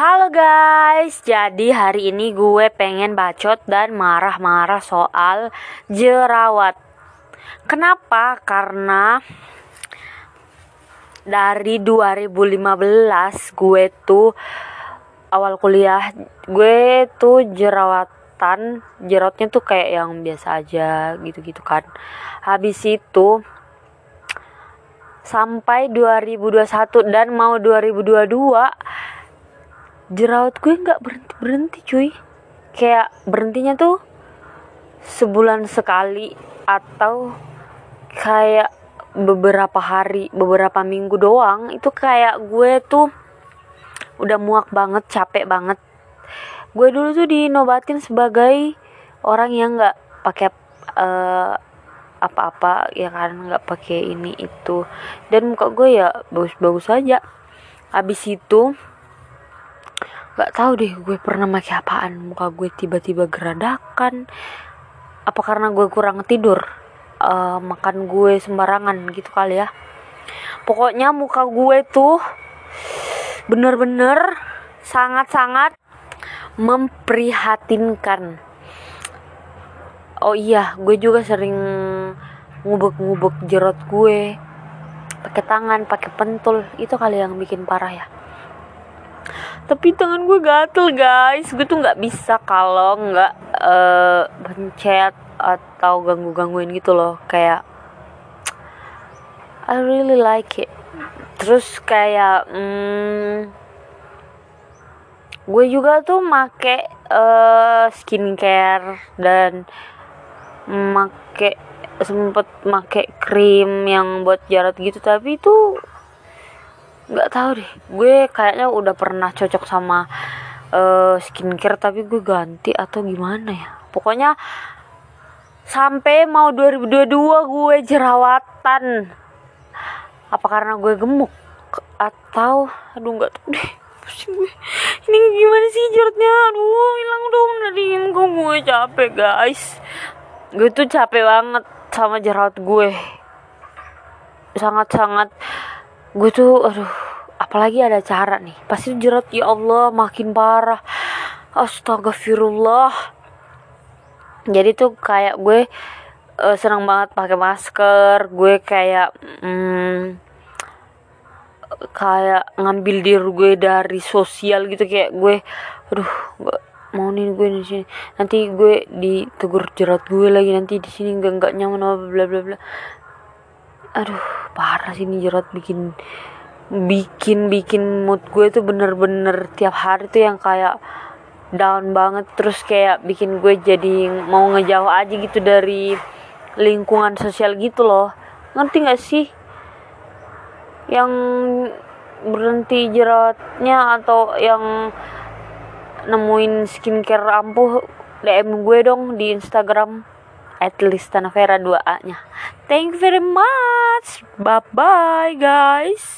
Halo guys, jadi hari ini gue pengen bacot dan marah-marah soal jerawat. Kenapa? Karena dari 2015 gue tuh awal kuliah gue tuh jerawatan, jerawatnya tuh kayak yang biasa aja gitu-gitu kan. Habis itu sampai 2021 dan mau 2022 jerawat gue nggak berhenti berhenti cuy. Kayak berhentinya tuh sebulan sekali atau kayak beberapa hari beberapa minggu doang. Itu kayak gue tuh udah muak banget capek banget. Gue dulu tuh dinobatin sebagai orang yang nggak pakai uh, apa-apa ya kan nggak pakai ini itu. Dan muka gue ya bagus-bagus aja. Habis itu nggak tahu deh gue pernah pakai apaan. Muka gue tiba-tiba geradakan. Apa karena gue kurang tidur? Uh, makan gue sembarangan gitu kali ya. Pokoknya muka gue tuh bener-bener sangat-sangat memprihatinkan. Oh iya gue juga sering ngubek-ngubek jerot gue. Pakai tangan pakai pentul. Itu kali yang bikin parah ya tapi tangan gue gatel guys. Gue tuh nggak bisa kalau nggak uh, pencet atau ganggu gangguin gitu loh. Kayak I really like it. Terus kayak hmm, gue juga tuh make uh, skincare dan make sempet make krim yang buat jarak gitu. Tapi itu nggak tahu deh. Gue kayaknya udah pernah cocok sama uh, skincare tapi gue ganti atau gimana ya? Pokoknya sampai mau 2022 gue jerawatan. Apa karena gue gemuk? Atau aduh nggak tahu deh. Pusing gue. Ini gimana sih jerawatnya aduh hilang dong. Dari muka gue capek guys. Gue tuh capek banget sama jerawat gue. Sangat-sangat gue tuh aduh apalagi ada cara nih. Pasti jerat ya Allah makin parah. Astagfirullah jadi tuh kayak gue uh, senang banget pakai masker. Gue kayak hmm, kayak ngambil diri gue dari sosial gitu. Kayak gue aduh gak mau nih gue di sini. Nanti gue ditegur jerat gue lagi. Nanti di sini nggak nggak nyaman apa bla bla bla aduh parah sih ini jerat bikin bikin bikin mood gue tuh bener-bener tiap hari tuh yang kayak down banget. Terus kayak bikin gue jadi mau ngejauh aja gitu dari lingkungan sosial gitu loh. Ngerti gak sih? Yang berhenti jeratnya atau yang nemuin skincare ampuh DM gue dong di Instagram at least Tanavera 2A nya thank you very much. Bye bye guys